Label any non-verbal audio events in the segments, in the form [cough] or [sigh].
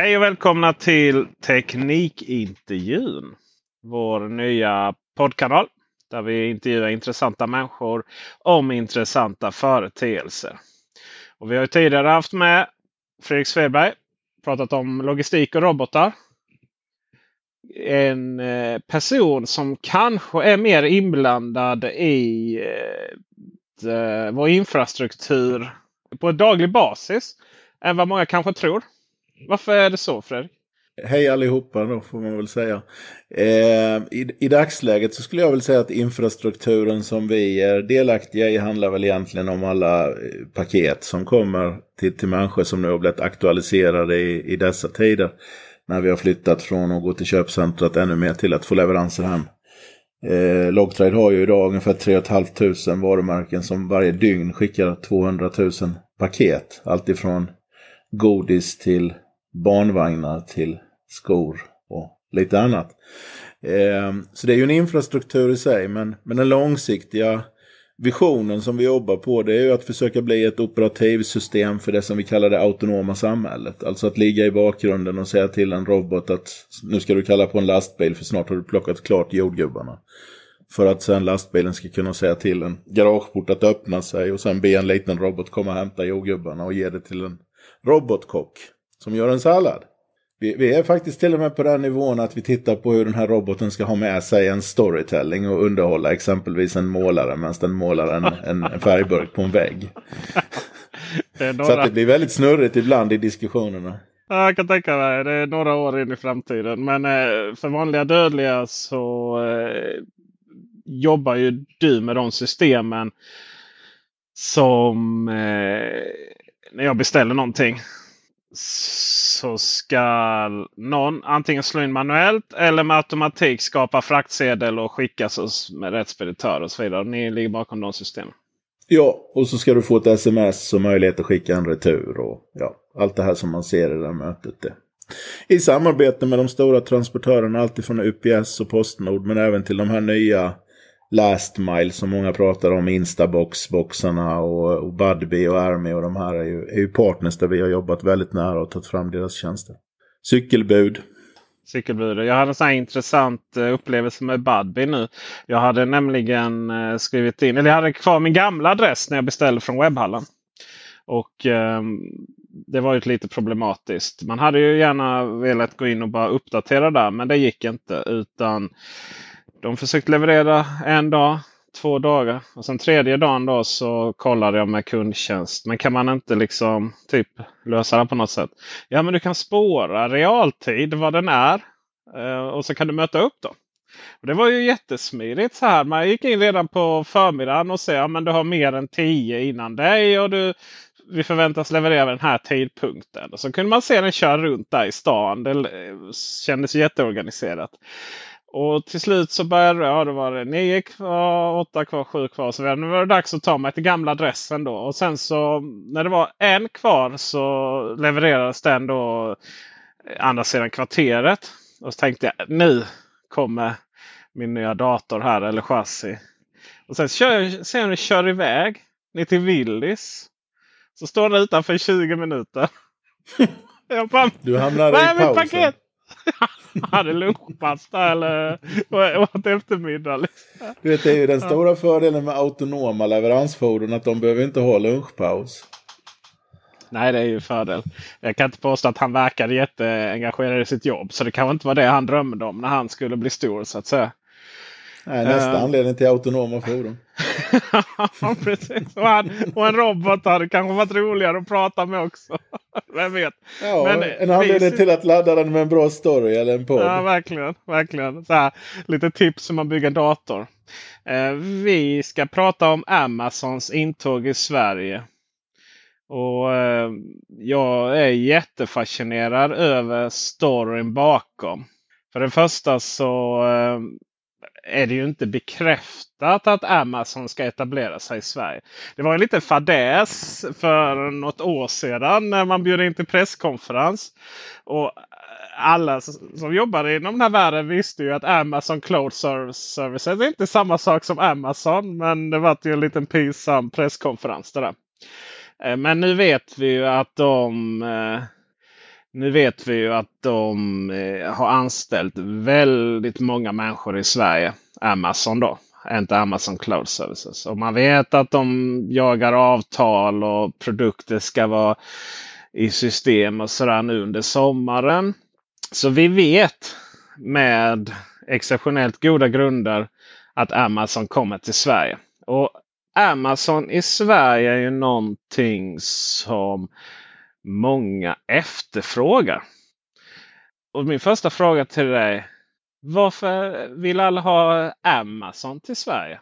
Hej och välkomna till Teknikintervjun. Vår nya poddkanal där vi intervjuar intressanta människor om intressanta företeelser. Och vi har tidigare haft med Fredrik Svedberg. Pratat om logistik och robotar. En eh, person som kanske är mer inblandad i eh, vår infrastruktur på daglig basis än vad många kanske tror. Varför är det så Fredrik? Hej allihopa då får man väl säga. Eh, i, I dagsläget så skulle jag väl säga att infrastrukturen som vi är delaktiga i handlar väl egentligen om alla eh, paket som kommer till, till människor som nu har blivit aktualiserade i, i dessa tider. När vi har flyttat från att gå till köpcentret ännu mer till att få leveranser hem. Eh, Logtrade har ju idag ungefär 3 500 varumärken som varje dygn skickar 200 000 paket. Alltifrån godis till barnvagnar till skor och lite annat. Ehm, så det är ju en infrastruktur i sig, men, men den långsiktiga visionen som vi jobbar på det är ju att försöka bli ett operativsystem för det som vi kallar det autonoma samhället. Alltså att ligga i bakgrunden och säga till en robot att nu ska du kalla på en lastbil för snart har du plockat klart jordgubbarna. För att sen lastbilen ska kunna säga till en garageport att öppna sig och sen be en liten robot komma och hämta jordgubbarna och ge det till en robotkock som gör en sallad. Vi, vi, är faktiskt till och med på den nivån att vi tittar på hur den här roboten ska ha med sig en storytelling och underhålla exempelvis en målare medan den målar en, en, en färgburk på en vägg. Några... Så att det blir väldigt snurrigt ibland i diskussionerna. Ja, jag kan tänka mig. Det är några år in i framtiden. Men eh, för vanliga dödliga så eh, jobbar ju du med de systemen som eh, när jag beställer någonting så ska någon antingen slå in manuellt eller med automatik skapa fraktsedel och skickas med rätt speditör och så vidare. Ni ligger bakom de systemen. Ja, och så ska du få ett sms och möjlighet att skicka en retur och ja, allt det här som man ser i det här mötet. Det. I samarbete med de stora transportörerna, alltifrån UPS och Postnord, men även till de här nya Last Mile som många pratar om, Instabox-boxarna och, och Budbee och Army och de här är ju, är ju partners där vi har jobbat väldigt nära och tagit fram deras tjänster. Cykelbud. Cykelbud. Jag hade en sån här intressant eh, upplevelse med Budbee nu. Jag hade nämligen eh, skrivit in, eller jag hade kvar min gamla adress när jag beställde från webbhallen. Och eh, det var ju lite problematiskt. Man hade ju gärna velat gå in och bara uppdatera där men det gick inte. utan de försökte leverera en dag, två dagar. Och sen tredje dagen då så kollade jag med kundtjänst. Men kan man inte liksom typ lösa det på något sätt? Ja men du kan spåra realtid vad den är. Eh, och så kan du möta upp dem. Och det var ju jättesmidigt så här. Man gick in redan på förmiddagen och sa ja, men du har mer än tio innan dig. Och du, vi förväntas leverera vid den här tidpunkten. Och så kunde man se den köra runt där i stan. Det eh, kändes jätteorganiserat. Och till slut så började ja, då var det nio kvar, åtta kvar, sju kvar. Så nu var det dags att ta mig till gamla adressen då. Och sen så när det var en kvar så levererades den då andra sidan kvarteret. Och så tänkte jag nu kommer min nya dator här eller chassi. Och sen kör, sen kör iväg ner till Willys. Så står den utanför i 20 minuter. [laughs] jag bara, du hamnade i pausen. Paket? [laughs] [laughs] hade lunchpasta eller åt eftermiddag. Liksom. Du vet, det är ju den stora fördelen med autonoma leveransfordon att de behöver inte ha lunchpaus. Nej, det är ju fördel. Jag kan inte påstå att han verkade jätteengagerad i sitt jobb. Så det kan inte vara det han drömde om när han skulle bli stor så att säga. Nej, nästa uh, anledning till autonoma [laughs] fordon. precis. Och, han, och en robot hade kanske varit roligare att prata med också. [laughs] Vem vet. Ja, Men, en anledning vi... till att ladda den med en bra story eller en podd. Ja, verkligen. verkligen. Så här, lite tips hur man bygger dator. Uh, vi ska prata om Amazons intåg i Sverige. Och eh, Jag är jättefascinerad över storyn bakom. För det första så eh, är det ju inte bekräftat att Amazon ska etablera sig i Sverige. Det var en liten fadäs för något år sedan när man bjöd in till presskonferens. Och alla som jobbade inom den här världen visste ju att Amazon Cloud Services är inte samma sak som Amazon. Men det var ju en liten pinsam presskonferens det där. Eh, men nu vet vi ju att de eh, nu vet vi ju att de eh, har anställt väldigt många människor i Sverige. Amazon då. Inte Amazon Cloud Services. Och man vet att de jagar avtal och produkter ska vara i system och sådär nu under sommaren. Så vi vet med exceptionellt goda grunder att Amazon kommer till Sverige. Och Amazon i Sverige är ju någonting som många efterfrågar. Och min första fråga till dig. Varför vill alla ha Amazon till Sverige?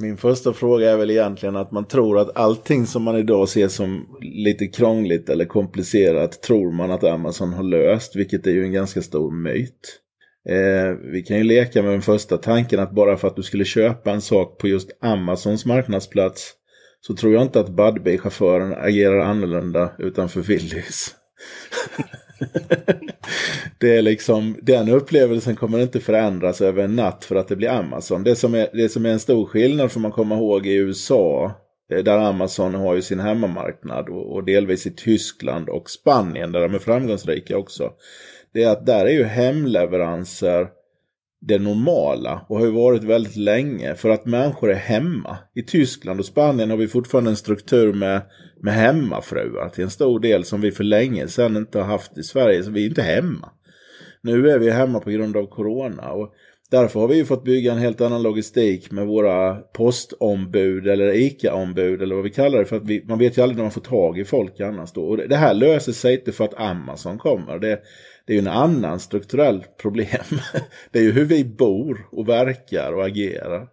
Min första fråga är väl egentligen att man tror att allting som man idag ser som lite krångligt eller komplicerat tror man att Amazon har löst, vilket är ju en ganska stor myt. Eh, vi kan ju leka med den första tanken att bara för att du skulle köpa en sak på just Amazons marknadsplats så tror jag inte att Budbee-chauffören agerar annorlunda utanför Willys. [laughs] det är liksom, den upplevelsen kommer inte förändras över en natt för att det blir Amazon. Det som är, det som är en stor skillnad får man komma ihåg i USA, där Amazon har ju sin hemmamarknad och, och delvis i Tyskland och Spanien där de är framgångsrika också. Det är att där är ju hemleveranser det normala och har ju varit väldigt länge för att människor är hemma. I Tyskland och Spanien har vi fortfarande en struktur med, med hemmafruar till en stor del som vi för länge sedan inte har haft i Sverige. Så vi är inte hemma. Nu är vi hemma på grund av corona. Och Därför har vi fått bygga en helt annan logistik med våra postombud eller ICA-ombud eller vad vi kallar det. För att vi, man vet ju aldrig när man får tag i folk annars då. Och det, det här löser sig inte för att Amazon kommer. Det, det är ju en annan strukturell problem. [laughs] Det är ju hur vi bor och verkar och agerar.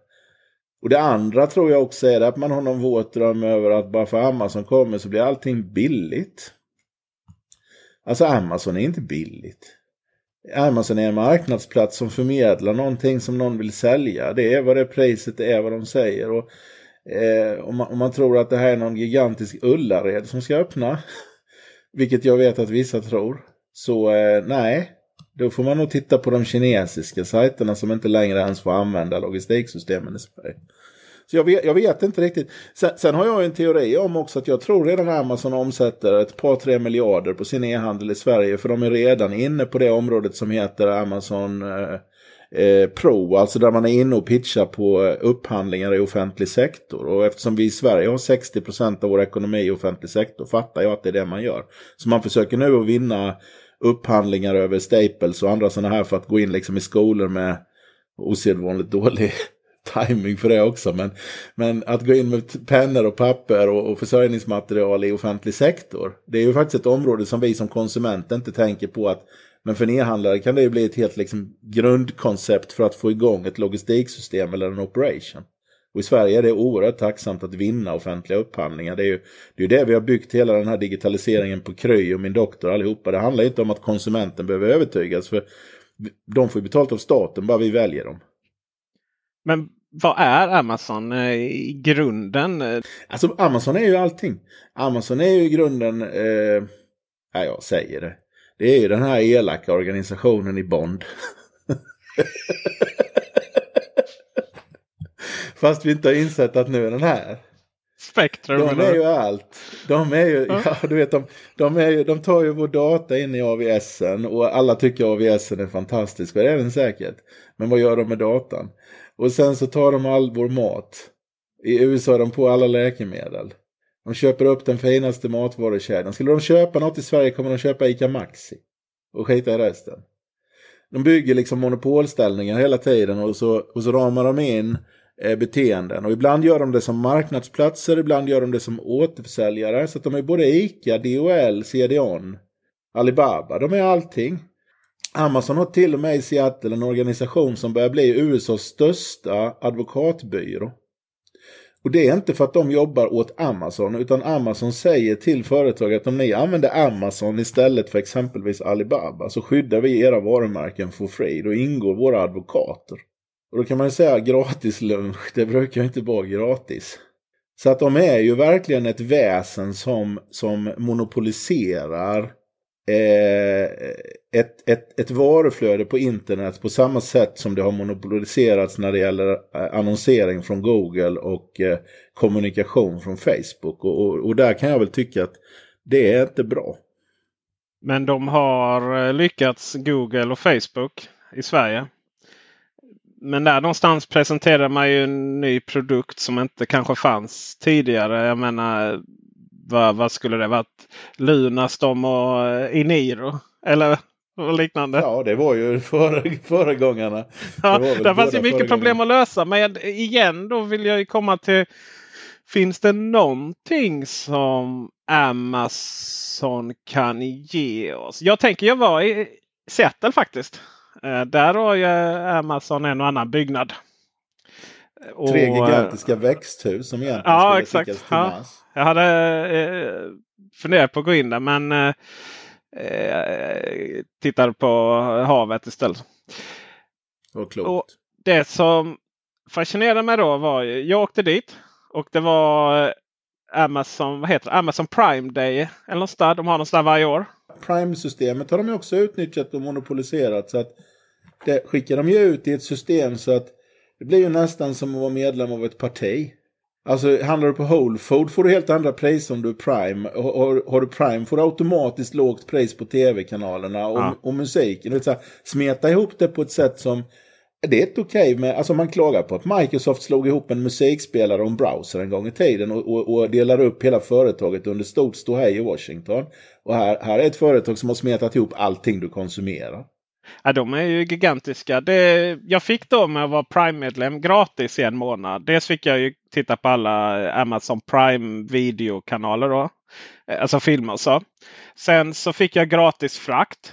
Och det andra tror jag också är att man har någon våt dröm över att bara för Amazon kommer så blir allting billigt. Alltså Amazon är inte billigt. Amazon är en marknadsplats som förmedlar någonting som någon vill sälja. Det är vad det priset är, vad de säger. Och, eh, om, man, om, man, tror att det här är någon gigantisk Ullared som ska öppna, [laughs] vilket jag vet att vissa tror, så eh, nej, då får man nog titta på de kinesiska sajterna som inte längre ens får använda logistiksystemen i Sverige. Så jag vet, jag vet inte riktigt. Sen, sen, har jag en teori om också att jag tror redan Amazon omsätter ett par tre miljarder på sin e-handel i Sverige. För de är redan inne på det området som heter Amazon eh, eh Pro. Alltså där man är inne och pitchar på eh, upphandlingar i offentlig sektor. Och eftersom vi i Sverige har 60% av vår ekonomi i offentlig sektor fattar jag att det är det man gör. Så man försöker nu att vinna upphandlingar över Staples och andra sådana här för att gå in liksom i skolor med osedvanligt dålig [laughs] timing för det också. Men, men att gå in med pennor och papper och, och försörjningsmaterial i offentlig sektor. Det är ju faktiskt ett område som vi som konsumenter inte tänker på att men för en e-handlare kan det ju bli ett helt liksom, grundkoncept för att få igång ett logistiksystem eller en operation. Och i Sverige är det oerhört tacksamt att vinna offentliga upphandlingar. Det är ju det, är det vi har byggt hela den här digitaliseringen på Kry och min doktor allihopa. Det handlar inte om att konsumenten behöver övertygas. för De får betalt av staten, bara vi väljer dem. Men vad är Amazon eh, i grunden? Alltså Amazon är ju allting. Amazon är ju i grunden, eh, ja jag säger det. Det är ju den här elaka organisationen i Bond. [laughs] Fast vi inte har insett att nu är den här. Spectrum. De är ju allt. De är ju, ja. [laughs] ja du vet, de, de, är ju, de tar ju vår data in i AVSen och alla tycker AVSen är fantastisk och det är den säkert. Men vad gör de med datan? Och sen så tar de all vår mat. I USA är de på alla läkemedel. De köper upp den finaste matvarukedjan. Skulle de köpa något i Sverige kommer de köpa ICA Maxi. Och skita i resten. De bygger liksom monopolställningar hela tiden och så, och så ramar de in Eh, beteenden. Och ibland gör de det som marknadsplatser, ibland gör de det som återförsäljare. Så att de är både ICA, DHL, CDON, Alibaba. De är allting. Amazon har till och med i Seattle en organisation som börjar bli USAs största advokatbyrå. Och det är inte för att de jobbar åt Amazon utan Amazon säger till företaget att om ni använder Amazon istället för exempelvis Alibaba så skyddar vi era varumärken for free. Då ingår våra advokater. Och då kan man ju säga gratis lunch, det brukar ju inte vara gratis. Så att de är ju verkligen ett väsen som, som monopoliserar eh, ett, ett, ett varuflöde på internet på samma sätt som det har monopoliserats när det gäller eh, annonsering från Google och eh, kommunikation från Facebook. Och, och, och, där kan jag väl tycka att det är inte bra. Men de har eh, lyckats Google och Facebook i Sverige. Men där någonstans presenterar man ju en ny produkt som inte kanske fanns tidigare. Jag menar vad, vad skulle det varit? Lunastom och eh, Iniro? Eller [laughs] liknande. Ja, det var ju [laughs] före, föregångarna. [laughs] Ja, det där fanns ju mycket problem att lösa. Men igen då vill jag ju komma till. Finns det någonting som Amazon kan ge oss? Jag tänker jag var i Seattle faktiskt. Eh, där har ju Amazon en och annan byggnad. Tre gigantiska växthus som egentligen ja, skulle exakt. skickas till ja. Mars. Jag hade eh, funderat på att gå in där men eh, eh tittade på havet istället. Och klokt. Och det som fascinerade mig då var ju, jag åkte dit och det var Amazon, vad heter det? Amazon Prime Day. Eller något där. De har något där varje år. Prime-systemet har de också utnyttjat och monopoliserat. Så att det skickar de ju ut i ett system så att det blir ju nästan som att vara medlem av ett parti. Alltså handlar du på Whole Food får du helt andra pris om du är Prime. Har, har du Prime får du automatiskt lågt pris på tv-kanalerna och, ja. och musiken. Det så smeta ihop det på ett sätt som det är ett okej okay med, alltså man klagar på att Microsoft slog ihop en musikspelare och en browser en gång i tiden och, och, och delar upp hela företaget under stort ståhej i Washington. Och här, här är ett företag som har smetat ihop allting du konsumerar. Ja, de är ju gigantiska. Det, jag fick dem, med att vara Prime-medlem gratis i en månad. Dels fick jag ju titta på alla Amazon Prime videokanaler. Då. Alltså filmer och så. Sen så fick jag gratis frakt.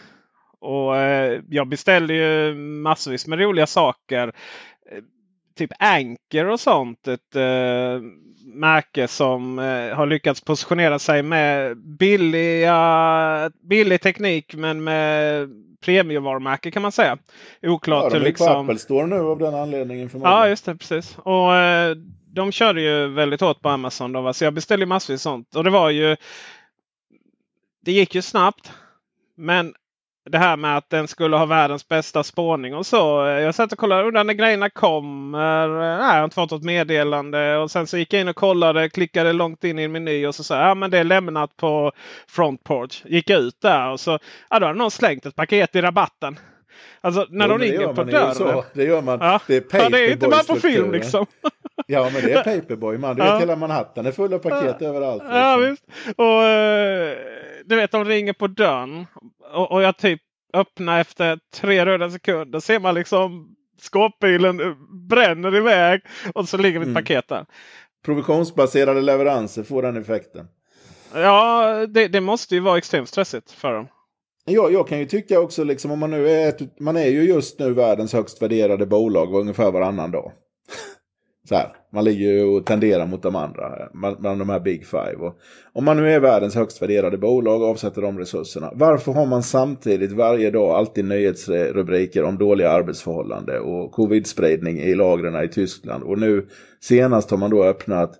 Och eh, jag beställde ju massvis med roliga saker. Eh, typ Anker och sånt. Ett eh, märke som eh, har lyckats positionera sig med billiga, billig teknik men med premiumvarumärke kan man säga. Oklart ja, de är liksom... på Apple Store nu av den anledningen. Ja just det precis. Och eh, De körde ju väldigt hårt på Amazon. Då, va? Så jag beställde massvis sånt. Och det var ju... Det gick ju snabbt. Men det här med att den skulle ha världens bästa spårning och så. Jag satt och kollade när grejerna kommer. Nej, jag har inte fått något meddelande. Och sen så gick jag in och kollade, klickade långt in i en meny och så sa ja men det är lämnat på front porch. Gick ut där och så ja, då hade någon slängt ett paket i rabatten. Alltså när jo, de ringer på dörren. Det gör man. Ja. Det är, ja, det är inte bara på film liksom. Ja men det är [laughs] Paperboy man. Du vet hela Manhattan är full av paket ja. överallt. Liksom. Ja visst. Och uh, du vet de ringer på dörren. Och, och jag typ öppnar efter tre röda sekunder. Ser man liksom skåpbilen bränner iväg. Och så ligger mitt mm. paket där. Provisionsbaserade leveranser får den effekten. Ja, det, det måste ju vara extremt stressigt för dem. Ja, jag kan ju tycka också liksom om man nu är ett, man är ju just nu världens högst värderade bolag ungefär varannan dag. Så här, man ligger ju och tenderar mot de andra, bland de här Big Five. Och om man nu är världens högst värderade bolag och avsätter de resurserna, varför har man samtidigt varje dag alltid nyhetsrubriker om dåliga arbetsförhållanden och covid-spridning i lagren i Tyskland? Och nu senast har man då öppnat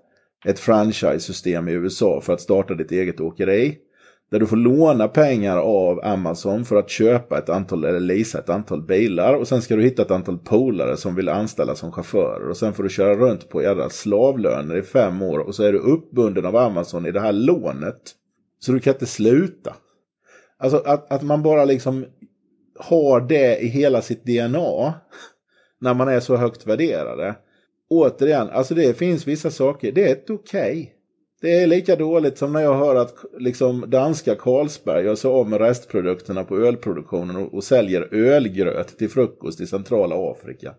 ett franchise-system i USA för att starta ditt eget åkeri. Där du får låna pengar av Amazon för att köpa ett antal, eller leasa ett antal bilar. Och sen ska du hitta ett antal polare som vill anställa som chaufförer. Och sen får du köra runt på jävla slavlöner i fem år. Och så är du uppbunden av Amazon i det här lånet. Så du kan inte sluta. Alltså att, att man bara liksom har det i hela sitt DNA. När man är så högt värderade. Återigen, alltså det finns vissa saker, det är ett okej. Okay. Det är lika dåligt som när jag hör att liksom, danska Carlsberg gör sig av med restprodukterna på ölproduktionen och, och säljer ölgröt till frukost i centrala Afrika.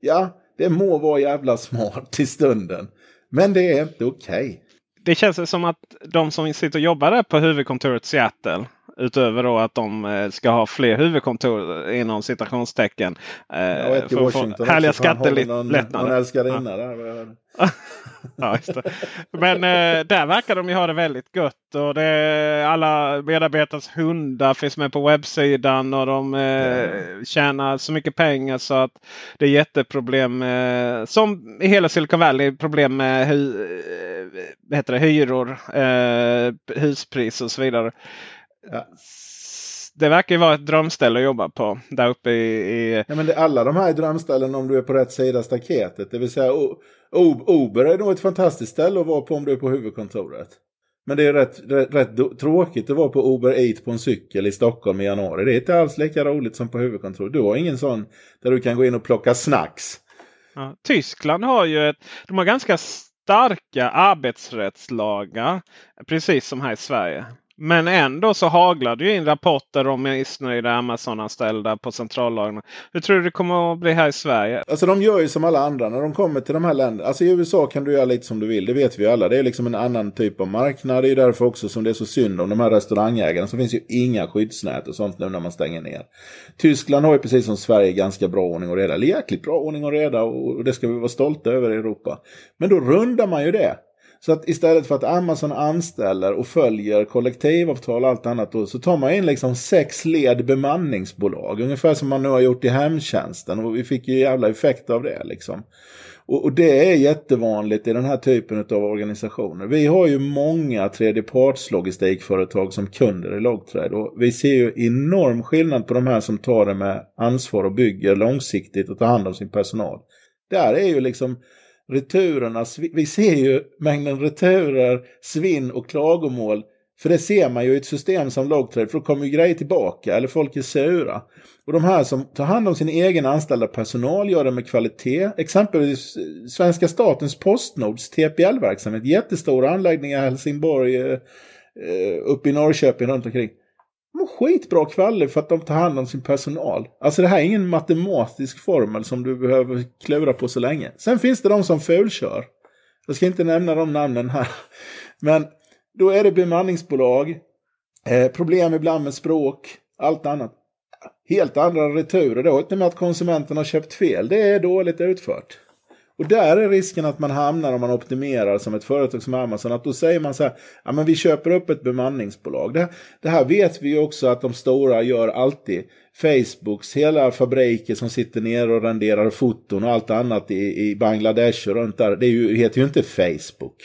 Ja, det må vara jävla smart i stunden. Men det är inte okej. Okay. Det känns som att de som sitter och jobbar där på huvudkontoret Seattle. Utöver då att de eh, ska ha fler huvudkontor inom citationstecken. Eh, ja, ett i Washington härliga skattelättnader. Någon älskarinna ja. där. [laughs] ja, Men eh, där verkar de ju ha det väldigt gött. Och det, alla medarbetares hundar finns med på webbsidan. Och de eh, tjänar så mycket pengar så att det är jätteproblem. Eh, som i hela Silicon Valley. Problem med eh, heter det, hyror, eh, huspris och så vidare. Ja. Det verkar ju vara ett drömställe att jobba på där uppe i... i... Ja, men det, alla de här är drömställen om du är på rätt sida staketet. Det vill säga Uber är nog ett fantastiskt ställe att vara på om du är på huvudkontoret. Men det är rätt, rätt, rätt tråkigt att vara på Uber Eat på en cykel i Stockholm i januari. Det är inte alls lika roligt som på huvudkontoret. Du har ingen sån där du kan gå in och plocka snacks. Ja, Tyskland har ju ett, de har ganska starka arbetsrättslagar. Precis som här i Sverige. Men ändå så haglar det ju in rapporter om missnöjda Amazon-anställda på centrallagren. Hur tror du det kommer att bli här i Sverige? Alltså de gör ju som alla andra när de kommer till de här länderna. Alltså i USA kan du göra lite som du vill, det vet vi alla. Det är liksom en annan typ av marknad. Det är därför också som det är så synd om de här restaurangägarna. Så finns ju inga skyddsnät och sånt nu när man stänger ner. Tyskland har ju precis som Sverige ganska bra ordning och reda. Eller jäkligt bra ordning och reda och det ska vi vara stolta över i Europa. Men då rundar man ju det. Så att istället för att Amazon anställer och följer kollektivavtal och allt annat då, så tar man in liksom sex led bemanningsbolag. Ungefär som man nu har gjort i hemtjänsten och vi fick ju jävla effekt av det liksom. Och, och det är jättevanligt i den här typen av organisationer. Vi har ju många tredjepartslogistikföretag som kunder i Logtrade och vi ser ju enorm skillnad på de här som tar det med ansvar och bygger långsiktigt och tar hand om sin personal. Där är ju liksom returerna, vi ser ju mängden returer, svinn och klagomål. För det ser man ju i ett system som Logtrade, för då kommer ju grejer tillbaka eller folk är sura. Och de här som tar hand om sin egen anställda personal gör det med kvalitet. Exempelvis eh, svenska statens postnords TPL-verksamhet, jättestora anläggningar i Helsingborg, eh, eh, uppe i Norrköping runt omkring. De har skitbra kvalitet för att de tar hand om sin personal. Alltså det här är ingen matematisk formel som du behöver klura på så länge. Sen finns det de som fulkör. Jag ska inte nämna de namnen här. Men då är det bemanningsbolag, eh, problem ibland med språk, allt annat. Helt andra returer. då. inte med att konsumenten har köpt fel. Det är dåligt utfört. Och där är risken att man hamnar om man optimerar som ett företag som Amazon. Att då säger man så här, ja men vi köper upp ett bemanningsbolag. Det, det här vet vi ju också att de stora gör alltid. Facebooks hela fabriker som sitter ner och renderar foton och allt annat i, i Bangladesh och runt där. Det ju, heter ju inte Facebook.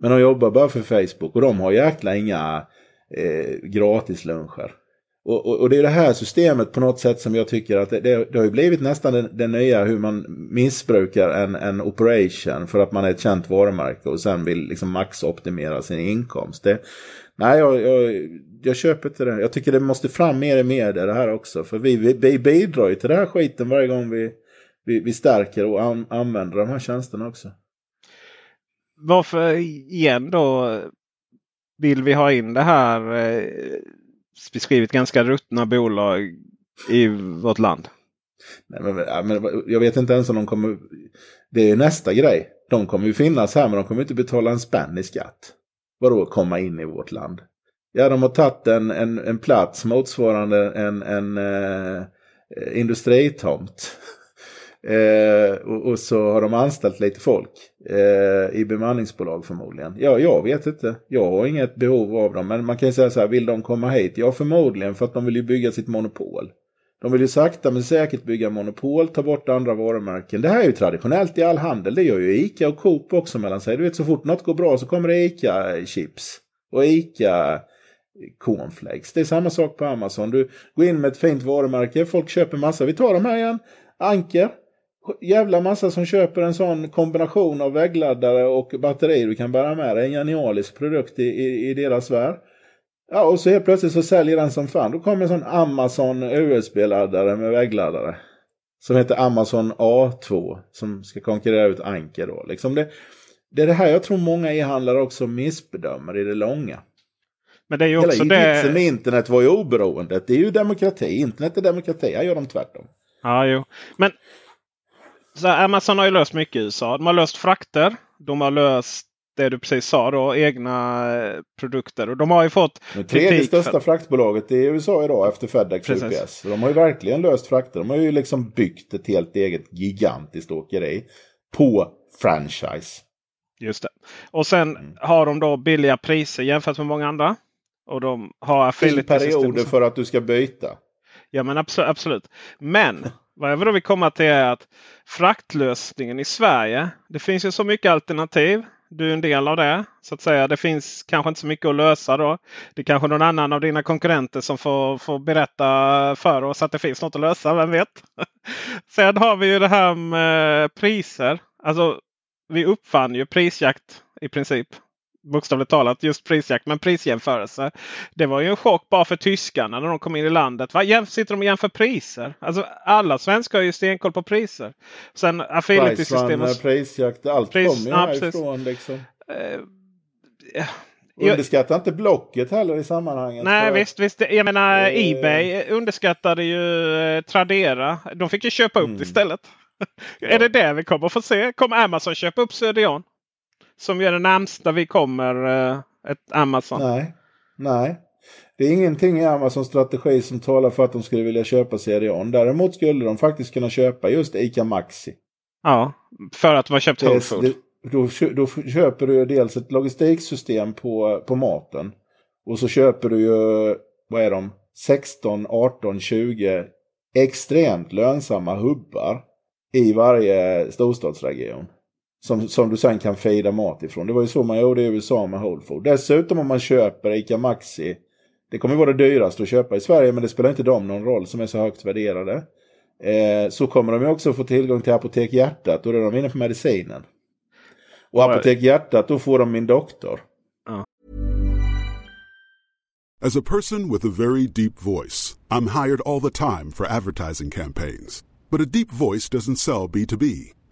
Men de jobbar bara för Facebook och de har jäkla inga eh, gratisluncher. Och, och, och, det är det här systemet på något sätt som jag tycker att det, det, det har ju blivit nästan det, det nya hur man missbrukar en, en operation för att man är ett känt varumärke och sen vill liksom maxoptimera sin inkomst. Det, nej, jag, jag, jag köper inte det. Jag tycker det måste fram mer i media det här också. För vi, vi, vi bidrar ju till den här skiten varje gång vi, vi, vi stärker och an, använder de här tjänsterna också. Varför igen då vill vi ha in det här eh beskrivit ganska ruttna bolag i vårt land. Nej, men, men, jag vet inte ens om de kommer... Det är ju nästa grej. De kommer ju finnas här men de kommer inte betala en spänn i skatt. Vadå komma in i vårt land? Ja, de har tagit en, en, en plats motsvarande en, en eh, eh industritomt. Eh, och, och, så har de anställt lite folk eh, i bemanningsbolag förmodligen. Ja, jag vet inte. Jag har inget behov av dem. Men man kan ju säga så här, vill de komma hit? Ja, förmodligen för att de vill ju bygga sitt monopol. De vill ju sakta men säkert bygga monopol, ta bort andra varumärken. Det här är ju traditionellt i all handel. Det gör ju ICA och Coop också mellan sig. Du vet så fort något går bra så kommer det ICA-chips. Och ICA cornflakes. Det är samma sak på Amazon. Du går in med ett fint varumärke, folk köper massa. Vi tar de här igen. Anker, jävla massa som köper en sån kombination av väggladdare och batteri du kan bära med dig. En genialisk produkt i, i, i deras värld. Ja, och så helt plötsligt så säljer den som fan. Då kommer en sån Amazon USB-laddare med väggladdare. Som heter Amazon A2. Som ska konkurrera ut Anker då. Liksom det, det är det här jag tror många e-handlare också missbedömer i det långa. Men det är ju också Hela det... med internet var ju oberoendet. Det är ju demokrati. Internet är demokrati. Här gör de tvärtom. Ja, jo. Men så Amazon har ju löst mycket i USA. De har löst frakter. De har löst det du precis sa då, egna eh, produkter. Och de har ju fått Det tredje största för... fraktbolaget i USA idag efter Fedex och UPS. De har ju verkligen löst frakter. De har ju liksom byggt ett helt eget gigantiskt åkeri på franchise. Just det. Och sen mm. har de då billiga priser jämfört med många andra. Och de har affiliate perioder för att du ska byta. Ja men absolut. absolut. Men [laughs] vad jag vill komma till är att fraktlösningen i Sverige. Det finns ju så mycket alternativ. Du är en del av det. så att säga. Det finns kanske inte så mycket att lösa då. Det är kanske någon annan av dina konkurrenter som får, får berätta för oss att det finns något att lösa. Vem vet? [laughs] Sen har vi ju det här med priser. Alltså, vi uppfann ju prisjakt i princip bokstavligt talat just prisjakt, men prisjämförelse. Det var ju en chock bara för tyskarna när de kom in i landet. Vad sitter de och jämför priser? Alltså alla svenskar har ju stenkoll på priser. Sen affiliate-systemet. prisjakt, allt pris, kommer ju ja, härifrån liksom. Uh, ja. Underskatta inte Blocket heller i sammanhanget. Nej visst, visst. Jag menar uh, Ebay underskattade ju uh, Tradera. De fick ju köpa upp mm. istället. är det det vi kommer få se? Kommer Amazon köpa upp Söderjarn? Som är det närmsta vi kommer eh, ett Amazon? Nej, nej. Det är ingenting i Amazons strategi som talar för att de skulle vilja köpa CDON. Däremot skulle de faktiskt kunna köpa just ICA Maxi. Ja, för att de har köpt Whole Food. Då, då köper du dels ett logistiksystem på, på maten. Och så köper du ju, vad är de, 16, 18, 20 extremt lönsamma hubbar i varje storstadsregion. Som, som du sen kan fejda mat ifrån. Det var ju så man gjorde i USA med Whole Food. Dessutom om man köper ICA Maxi. Det kommer vara det dyraste att köpa i Sverige men det spelar inte dem någon roll som är så högt värderade. Eh, så kommer de ju också få tillgång till Apotek Hjärtat och då är de inne på medicinen. Och Apotek Hjärtat då får de min doktor. As a person with a very deep voice, I'm hired all the time for advertising campaigns. But a deep voice doesn't sell B2B.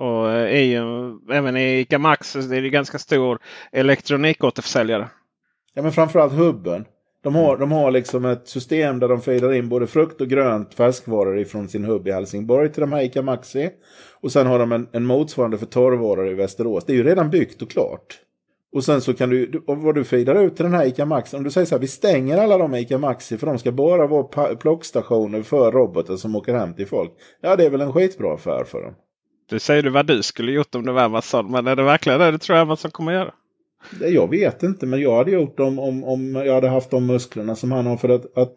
Och eh, är ju, även i ICA Max är det ganska stor elektronikåterförsäljare. Ja men framförallt hubben. De har, de har liksom ett system där de fejdar in både frukt och grönt färskvaror ifrån sin hubb i Helsingborg till de här ICA Maxi. Och sen har de en, en motsvarande för torrvaror i Västerås. Det är ju redan byggt och klart. Och sen så kan du, vad du fejdar ut till den här ICA Maxi, om du säger så här, vi stänger alla de ICA Maxi för de ska bara vara plockstationer för robotar som åker hem till folk. Ja, det är väl en skitbra affär för dem. Du säger du vad du skulle gjort om det var Amazon. Men är det verkligen det du tror Amazon kommer göra? Jag vet inte men jag hade gjort om, om, om jag hade haft de musklerna som han har. För att, att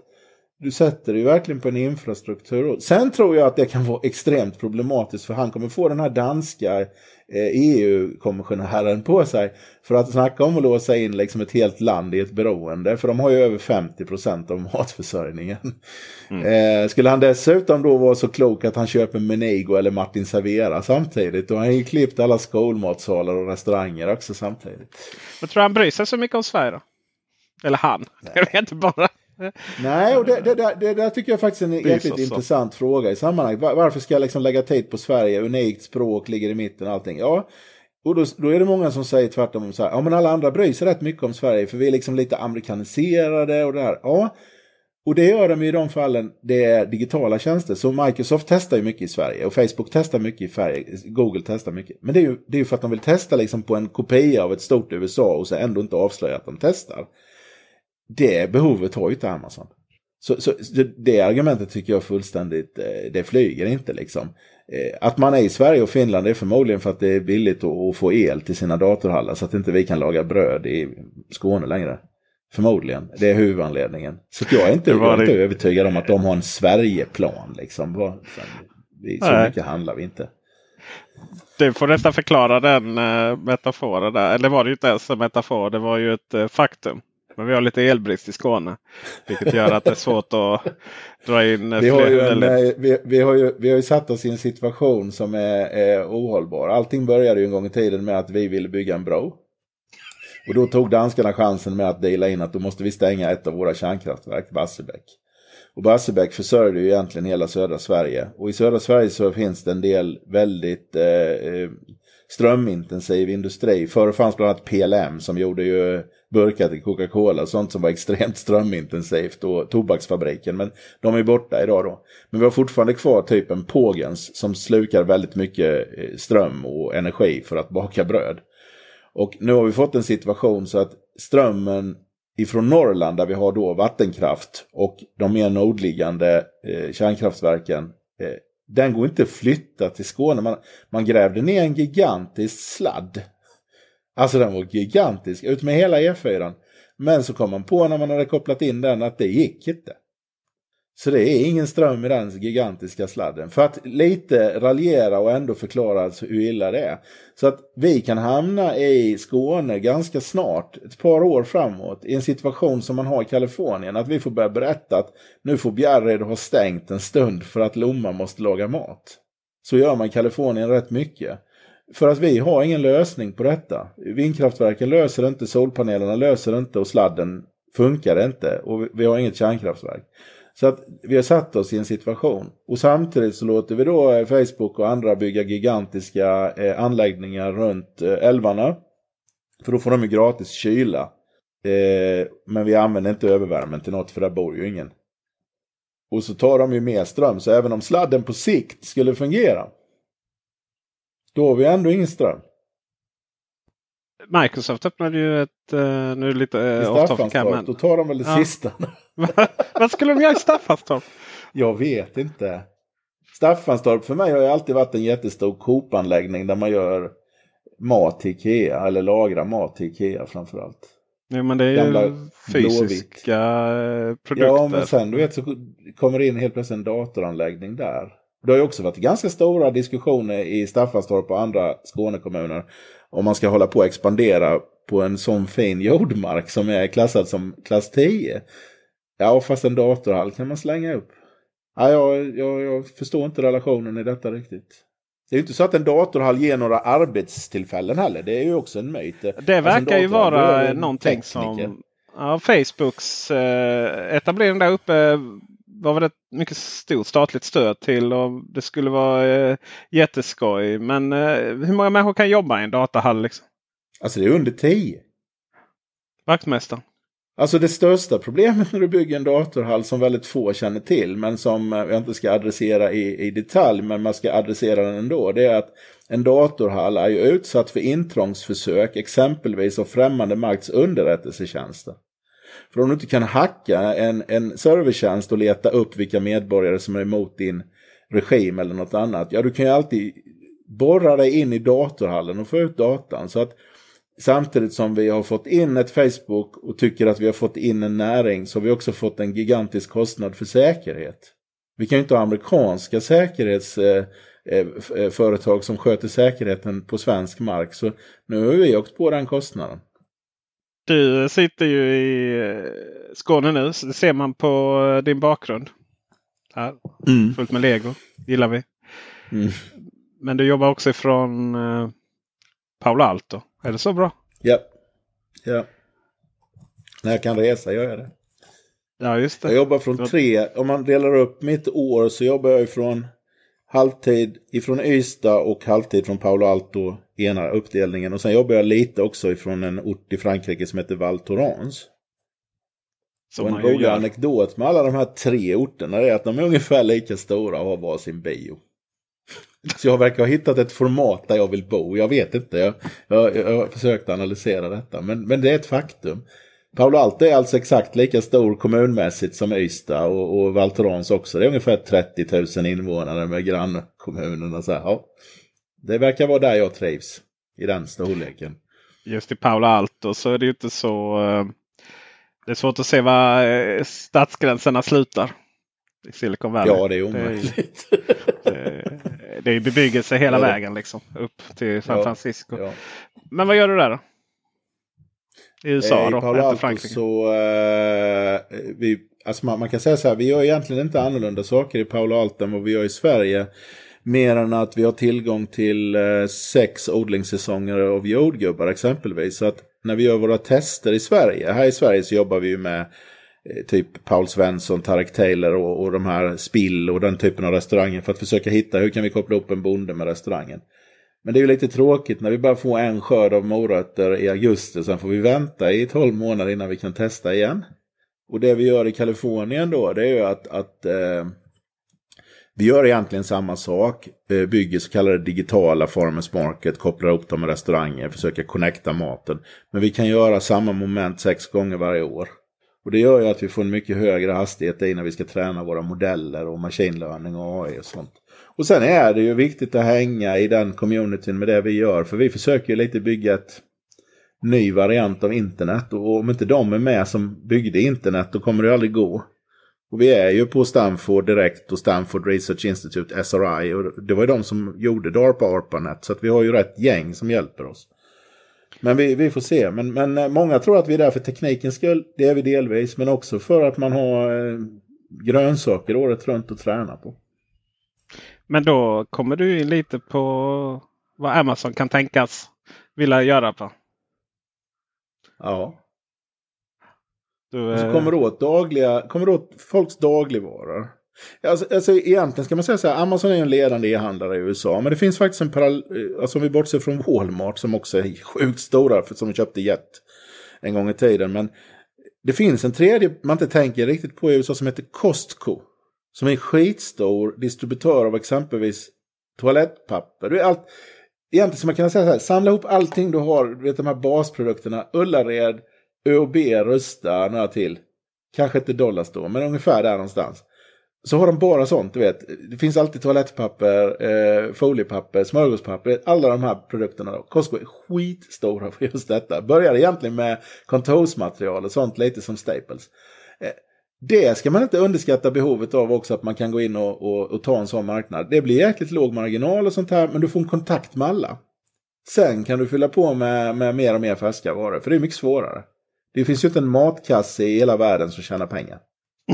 du sätter dig verkligen på en infrastruktur. Sen tror jag att det kan vara extremt problematiskt för han kommer få den här danska EU-kommissionären på sig. För att snacka om att låsa in liksom ett helt land i ett beroende. För de har ju över 50 procent av [laughs] matförsörjningen. Mm. Eh, skulle han dessutom då vara så klok att han köper Menigo eller Martin Servera samtidigt. Då har han ju klippt alla skolmatsalar och restauranger också samtidigt. Jag tror han bryr sig så mycket om Sverige då? Eller han. Nej. Jag vet inte bara. Nej, och det, det, det, där tycker jag faktiskt är en jäkligt intressant fråga i sammanhanget. Var, varför ska jag liksom lägga tid på Sverige? Unikt språk ligger i mitten och allting. Ja, och då, då är det många som säger tvärtom. Så här, ja, men alla andra bryr sig rätt mycket om Sverige för vi är liksom lite amerikaniserade och det här. Ja, Och det gör de i de fallen det är digitala tjänster. Så Microsoft testar ju mycket i Sverige och Facebook testar mycket i Sverige. Google testar mycket. Men det är ju, det är ju för att de vill testa liksom på en kopia av ett stort USA och så ändå inte avslöja att de testar. Det behovet har ju inte Amazon. Så, så det argumentet tycker jag fullständigt, eh, det flyger inte liksom. Eh, att man är i Sverige och Finland är förmodligen för att det är billigt att få el till sina datorhallar så att inte vi kan laga bröd i Skåne längre. Förmodligen, det är huvudanledningen. Så jag är inte, jag är inte övertygad om att de har en Sverigeplan. Liksom. Så mycket handlar vi inte. Du får nästan förklara den uh, metaforen där. Eller var det ju inte ens en metafor, det var ju ett faktum. Men vi har lite elbrist i Skåne. Vilket gör att det är svårt att dra in vi har, ju en, eh, vi, vi, har ju, vi har ju satt oss i en situation som är, är ohållbar. Allting började ju en gång i tiden med att vi ville bygga en bro. Och då tog danskarna chansen med att dela in att då måste vi stänga ett av våra kärnkraftverk, Barsebäck. Och Barsebäck försörjde ju egentligen hela södra Sverige. Och i södra Sverige så finns det en del väldigt eh, eh strömintensiv industri. Förr fanns bland annat PLM som gjorde ju burkar till Coca-Cola och sånt som var extremt strömintensivt och tobaksfabriken. Men de är borta idag då. Men vi har fortfarande kvar typen Pågens som slukar väldigt mycket eh, ström och energi för att baka bröd. Och nu har vi fått en situation så att strömmen ifrån Norrland där vi har då vattenkraft och de mer nordliggande eh, kärnkraftverken eh, den går inte att flytta till Skåne. Man, man grävde ner en gigantisk sladd. Alltså den var gigantisk, ut med hela E4. Men så kom man på när man hade kopplat in den att det gick inte. Så det är ingen ström i den gigantiska sladden. För att lite raljera och ändå förklara hur illa det är. Så att vi kan hamna i Skåne ganska snart, ett par år framåt, i en situation som man har i Kalifornien. Att vi får börja berätta att nu får Bjärred ha stängt en stund för att Lomma måste laga mat. Så gör man i Kalifornien rätt mycket. För att vi har ingen lösning på detta. Vindkraftverken löser inte, solpanelerna löser inte och sladden funkar inte. Och vi har inget kärnkraftverk. Så att vi har satt oss i en situation. Och samtidigt så låter vi då eh, Facebook och andra bygga gigantiska eh, anläggningar runt eh, älvarna. För då får de ju gratis kyla. Eh, men vi använder inte övervärmen till något för där bor ju ingen. Och så tar de ju mer ström. Så även om sladden på sikt skulle fungera. Då har vi ändå ingen ström. Microsoft öppnade ju ett, uh, nu är det lite uh, off topic men... Då tar de väl det ja. sista. [laughs] Vad skulle de göra i Staffanstorp? Jag vet inte. Staffanstorp för mig har ju alltid varit en jättestor Coop-anläggning där man gör mat till Ikea eller lagrar mat till Ikea framförallt. Jo men det är Gamla ju fysiska blåvitt. produkter. Ja men sen du vet så kommer det in helt plötsligt en datoranläggning där. Det har ju också varit ganska stora diskussioner i Staffanstorp och andra Skånekommuner om man ska hålla på att expandera på en sån fin jordmark som är klassad som klass 10. Ja, fast en datorhall kan man slänga upp. Ja, jag, jag, jag förstår inte relationen i detta riktigt. Det är ju inte så att en datorhall ger några arbetstillfällen heller. Det är ju också en myt. Det alltså verkar ju vara någonting tekniker. som ja, Facebooks eh, etablering där uppe var väl ett mycket stort statligt stöd till och det skulle vara eh, jätteskoj. Men eh, hur många människor kan jobba i en datahall? Liksom? Alltså det är under tio. Vaktmästaren? Alltså det största problemet när du bygger en datorhall som väldigt få känner till men som jag inte ska adressera i, i detalj men man ska adressera den ändå. Det är att en datorhall är ju utsatt för intrångsförsök exempelvis av främmande makts underrättelsetjänster. För om du inte kan hacka en, en servertjänst och leta upp vilka medborgare som är emot din regim eller något annat. Ja, du kan ju alltid borra dig in i datorhallen och få ut datan. Så att samtidigt som vi har fått in ett Facebook och tycker att vi har fått in en näring så har vi också fått en gigantisk kostnad för säkerhet. Vi kan ju inte ha amerikanska säkerhetsföretag eh, eh, eh som sköter säkerheten på svensk mark. Så nu har vi åkt på den kostnaden. Du sitter ju i eh, Skåne nu. Det ser man på eh, din bakgrund. Här. Mm. Fullt med lego. Gillar vi. Mm. Men du jobbar också ifrån uh, Paolo Alto. Är det så bra? Ja. ja. När jag kan resa gör jag det. Ja, just det. Jag jobbar från tre. Om man delar upp mitt år så jobbar jag ifrån halvtid ifrån Ystad och halvtid från Paolo Alto, ena uppdelningen. Och sen jobbar jag lite också ifrån en ort i Frankrike som heter Val Thorens. Som och en rolig anekdot med alla de här tre orterna är att de är ungefär lika stora och har varsin bio. Så jag verkar ha hittat ett format där jag vill bo. Jag vet inte, jag, jag, jag har försökt analysera detta. Men, men det är ett faktum. Paolo Alto är alltså exakt lika stor kommunmässigt som Ystad och, och Valtorans också. Det är ungefär 30 000 invånare med grannkommunerna. Så här, ja. Det verkar vara där jag trivs. I den storleken. Just i Paolo Alto så är det ju inte så. eh, Det är svårt att se var eh, stadsgränserna slutar. I Silicon Valley. Ja, det är Det är, omöjligt. det, det är ju bebyggelse hela Ja. vägen liksom. Upp till San Ja, Francisco. Ja. Men vad gör du där då? I USA Eh, I då? Inte Alto Frankrike. så, eh, vi, alltså man, man kan säga så här, vi gör egentligen inte annorlunda saker i Palo Alto än vad vi gör i Sverige. Mer än att vi har tillgång till eh, sex odlingssäsonger av jordgubbar exempelvis. Så att när vi gör våra tester i Sverige, här i Sverige så jobbar vi ju med eh, typ Paul Svensson, Tarek Taylor och, och de här Spill och den typen av restauranger för att försöka hitta hur kan vi koppla upp en bonde med restaurangen. Men det är ju lite tråkigt när vi bara får en skörd av morötter i augusti. Sen får vi vänta i 12 månader innan vi kan testa igen. Och det vi gör i Kalifornien då, det är ju att, att eh, vi gör egentligen samma sak. Eh, bygger så kallade digitala farmers market, kopplar ihop dem med restauranger, försöker connecta maten. Men vi kan göra samma moment sex gånger varje år. Och det gör ju att vi får en mycket högre hastighet i när vi ska träna våra modeller och machine learning och AI och sånt. Och sen är det ju viktigt att hänga i den communityn med det vi gör. För vi försöker ju lite bygga ett ny variant av internet. Och om inte de är med som byggde internet då kommer det aldrig gå. Och vi är ju på Stanford direkt och Stanford Research Institute, SRI. Och det var ju de som gjorde DARPA ARPANET. Så att vi har ju rätt gäng som hjälper oss. Men vi, vi får se. Men, men eh, många tror att vi är där för teknikens skull. Det är vi delvis. Men också för att man har eh, grönsaker året runt att träna på. Men då kommer du in lite på vad Amazon kan tänkas vilja göra på. Ja. Du, så eh, kommer du åt dagliga, kommer du åt folks dagligvaror. Alltså, alltså egentligen ska man säga så här, Amazon är en ledande e-handlare i USA. Men det finns faktiskt en parallell, alltså om vi bortser från Walmart som också är sjukt stora, för som köpte Jet en gång i tiden. Men det finns en tredje man inte tänker riktigt på i USA som heter Costco. Som är en skitstor distributör av exempelvis toalettpapper. Det är allt, egentligen som man kan säga så här, samla ihop allting du har, du vet de här basprodukterna, Ullared, ÖoB, röstar några till. Kanske inte dollars då, men ungefär där någonstans. Så har de bara sånt, du vet. Det finns alltid toalettpapper, eh, foliepapper, smörgåspapper, alla de här produkterna. Då. Costco är skitstora för just detta. Började egentligen med kontorsmaterial och sånt, lite som Staples. Eh, det ska man inte underskatta behovet av också, att man kan gå in och, och, och ta en sån marknad. Det blir jäkligt låg marginal och sånt här, men du får en kontakt med alla. Sen kan du fylla på med, med mer och mer färska varor, för det är mycket svårare. Det finns ju inte en matkasse i hela världen som tjänar pengar.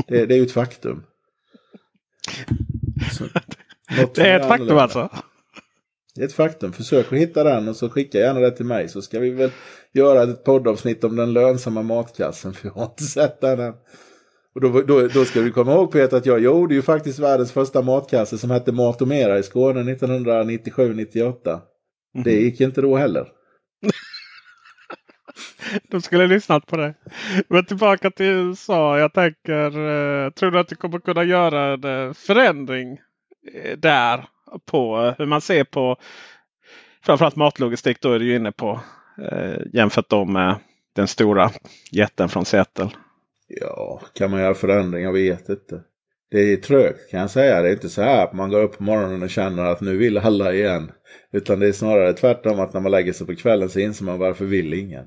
Det, det är ju ett faktum. Så, det är ett faktum alltså. Det är ett faktum. Försök att hitta den och så skicka gärna det till mig så ska vi väl göra ett poddavsnitt om den lönsamma matkassen. För jag har inte sett den än. Och då, då, då ska du komma ihåg Peter att jag gjorde ju faktiskt världens första matkasse som hette Mat och Mera i Skåne 1997-98. Det gick inte då heller. [laughs] De skulle ha lyssnat på det. Men tillbaka till USA. Jag tänker, eh, tror du att du kommer kunna göra en eh, förändring eh, där? På hur man ser på framförallt matlogistik. Då är du ju inne på jämfört då med den stora jätten från Seattle. Ja, kan man göra förändring? Jag vet inte. Det är trögt kan jag säga. Det är inte så här att man går upp på morgonen och känner att nu vill alla igen. Utan det är snarare tvärtom att när man lägger sig på kvällen så inser man varför vill ingen.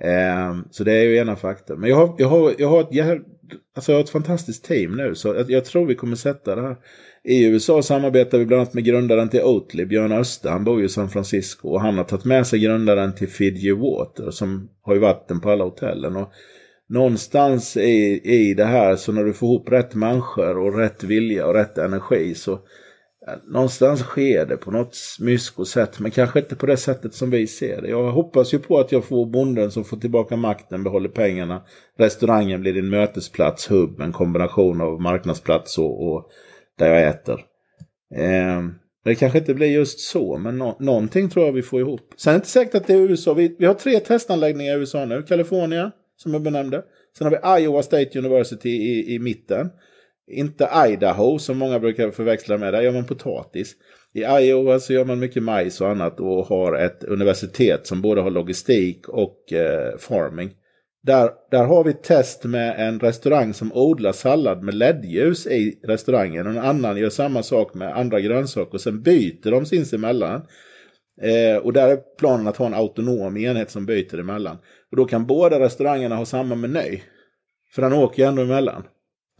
Ehm, så det är ju ena faktorn. Men jag har, jag har, jag har, ett, jag, alltså jag har ett fantastiskt team nu. Så jag, jag tror vi kommer sätta det här. I USA samarbetar vi bland annat med grundaren till Oatly, Björn Öster. Han bor ju i San Francisco. Och han har tagit med sig grundaren till Fiji Water. Som har ju vatten på alla hotellen. Och någonstans i, i det här så när du får ihop rätt människor och rätt vilja och rätt energi så Äh, någonstans sker det på något mysko sätt men kanske inte på det sättet som vi ser det. Jag hoppas ju på att jag får bonden som får tillbaka makten, behåller pengarna. Restaurangen blir din mötesplats, hubb, en kombination av marknadsplats och, och där jag äter. Eh, det kanske inte blir just så, men no någonting tror jag vi får ihop. Sen är det inte säkert att det är USA. Vi, vi har tre testanläggningar i USA nu. Kalifornien, som jag benämnde. Sen har vi Iowa State University i, i mitten. Inte Idaho som många brukar förväxla med. Där gör man potatis. I Iowa så gör man mycket majs och annat och har ett universitet som både har logistik och eh, farming. Där, där har vi test med en restaurang som odlar sallad med ledljus i restaurangen. Och en annan gör samma sak med andra grönsaker och sen byter de sinsemellan. Eh, och där är planen att ha en autonom enhet som byter emellan. Och då kan båda restaurangerna ha samma meny. För den åker ju ändå emellan.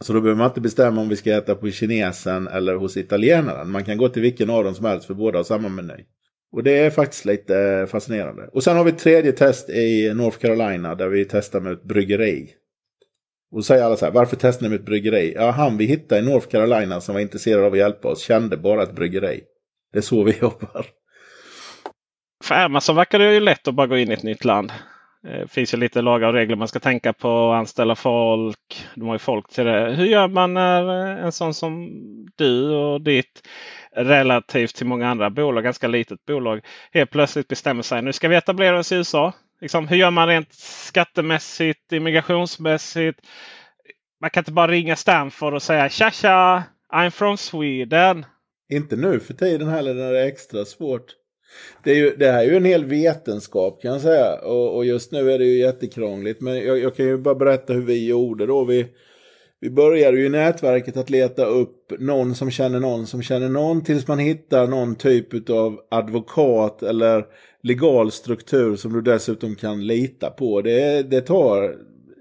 Så då behöver man inte bestämma om vi ska äta på kinesen eller hos italienaren. Man kan gå till vilken av dem som helst för båda har samma meny. Och det är faktiskt lite eh, fascinerande. Och sen har vi ett tredje test i North Carolina där vi testar med ett bryggeri. Och då säger alla så här, varför testar ni med ett bryggeri? Ja, han vi hittade i North Carolina som var intresserad av att hjälpa oss kände bara ett bryggeri. Det är så vi [laughs] jobbar. För Amazon verkar det ju lätt att bara gå in i ett nytt land. Det finns ju lite lagar och regler man ska tänka på. Anställa folk. De har ju folk till det. Hur gör man när eh, en sån som du och ditt relativt till många andra bolag, ganska litet bolag, helt plötsligt bestämmer sig. Nu ska vi etablera oss i USA. Liksom, hur gör man rent skattemässigt, immigrationsmässigt? Man kan inte bara ringa Stanford och säga tja tja, I'm from Sweden. Inte nu för tiden heller när det är extra svårt. Det, är ju, det här är ju en hel vetenskap kan jag säga. Och, och just nu är det ju jättekrångligt. Men jag, jag, kan ju bara berätta hur vi gjorde då. Vi, vi började ju i nätverket att leta upp någon som känner någon som känner någon. Tills man hittar någon typ av advokat eller legal struktur som du dessutom kan lita på. Det, det tar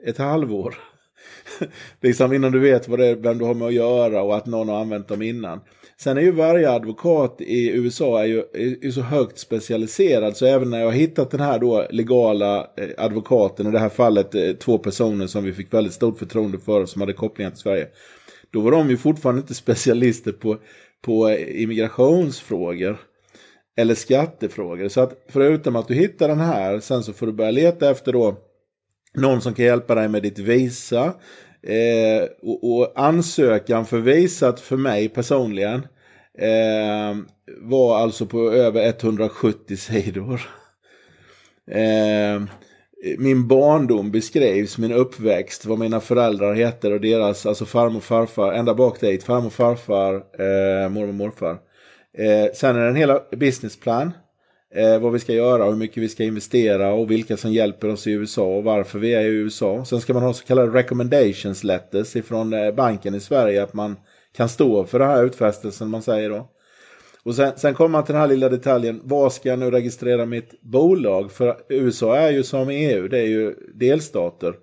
ett halvår. [laughs] liksom innan du vet vad det är, vem du har med att göra och att någon har använt dem innan. Sen är ju varje advokat i USA är ju, är, är så högt specialiserad så även när jag har hittat den här då legala eh, advokaten, i det här fallet eh, två personer som vi fick väldigt stort förtroende för som hade kopplingar till Sverige. Då var de ju fortfarande inte specialister på, på eh, immigrationsfrågor eller skattefrågor. Så att förutom att du hittar den här, sen så får du börja leta efter då någon som kan hjälpa dig med ditt visa. Eh, och, och, ansökan för visat för mig personligen eh, var alltså på över 170 sidor. Eh, min barndom beskrivs, min uppväxt, vad mina föräldrar heter och deras, alltså farmor och farfar, ända bak dit, farmor och farfar, eh, mormor och morfar. Eh, sen är det en hel businessplan eh, vad vi ska göra, hur mycket vi ska investera och vilka som hjälper oss i USA och varför vi är i USA. Sen ska man ha så kallade recommendations letters ifrån eh, banken i Sverige att man kan stå för den här utfästelsen man säger då. Och sen, sen kommer man till den här lilla detaljen, var ska jag nu registrera mitt bolag? För USA är ju som EU, det är ju delstater.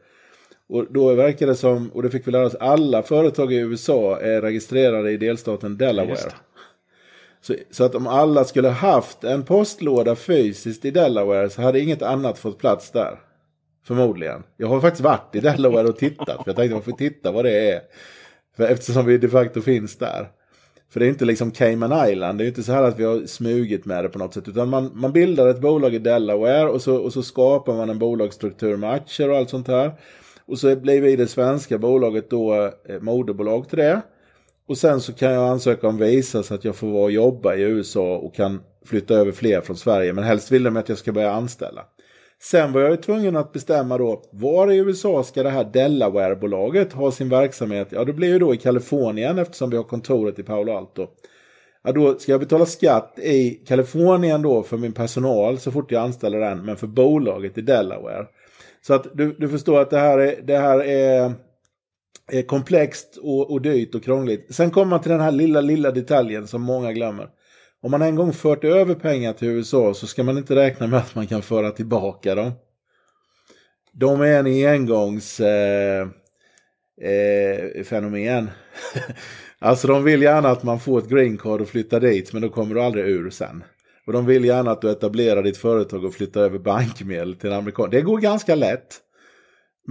Och då verkar det som, och det fick vi lära oss, alla företag i USA är registrerade i delstaten Delaware. Så, så, att om alla skulle haft en postlåda fysiskt i Delaware så hade inget annat fått plats där. Förmodligen. Jag har faktiskt varit i Delaware och tittat. För jag tänkte man får titta vad det är. För eftersom vi de facto finns där. För det är inte liksom Cayman Island. Det är inte så här att vi har smugit med det på något sätt. Utan man, man bildar ett bolag i Delaware och så, och så skapar man en bolagsstruktur med aktier och allt sånt här. Och så blir vi det svenska bolaget då eh, moderbolag till det. Och sen så kan jag ansöka om visa så att jag får vara och jobba i USA och kan flytta över fler från Sverige. Men helst vill de att jag ska börja anställa. Sen var jag ju tvungen att bestämma då var i USA ska det här Delaware-bolaget ha sin verksamhet? Ja, det blir ju då i Kalifornien eftersom vi har kontoret i Palo Alto. Ja, då ska jag betala skatt i Kalifornien då för min personal så fort jag anställer den, men för bolaget i Delaware. Så att du, du förstår att det här är, det här är är komplext och, och dyrt och krångligt. Sen kommer man till den här lilla, lilla detaljen som många glömmer. Om man en gång fört över pengar till USA så ska man inte räkna med att man kan föra tillbaka dem. De är en engångs eh, eh, fenomen. [laughs] alltså de vill gärna att man får ett green card och flyttar dit men då kommer du aldrig ur sen. Och de vill gärna att du etablerar ditt företag och flyttar över bankmedel till en amerikan. Det går ganska lätt.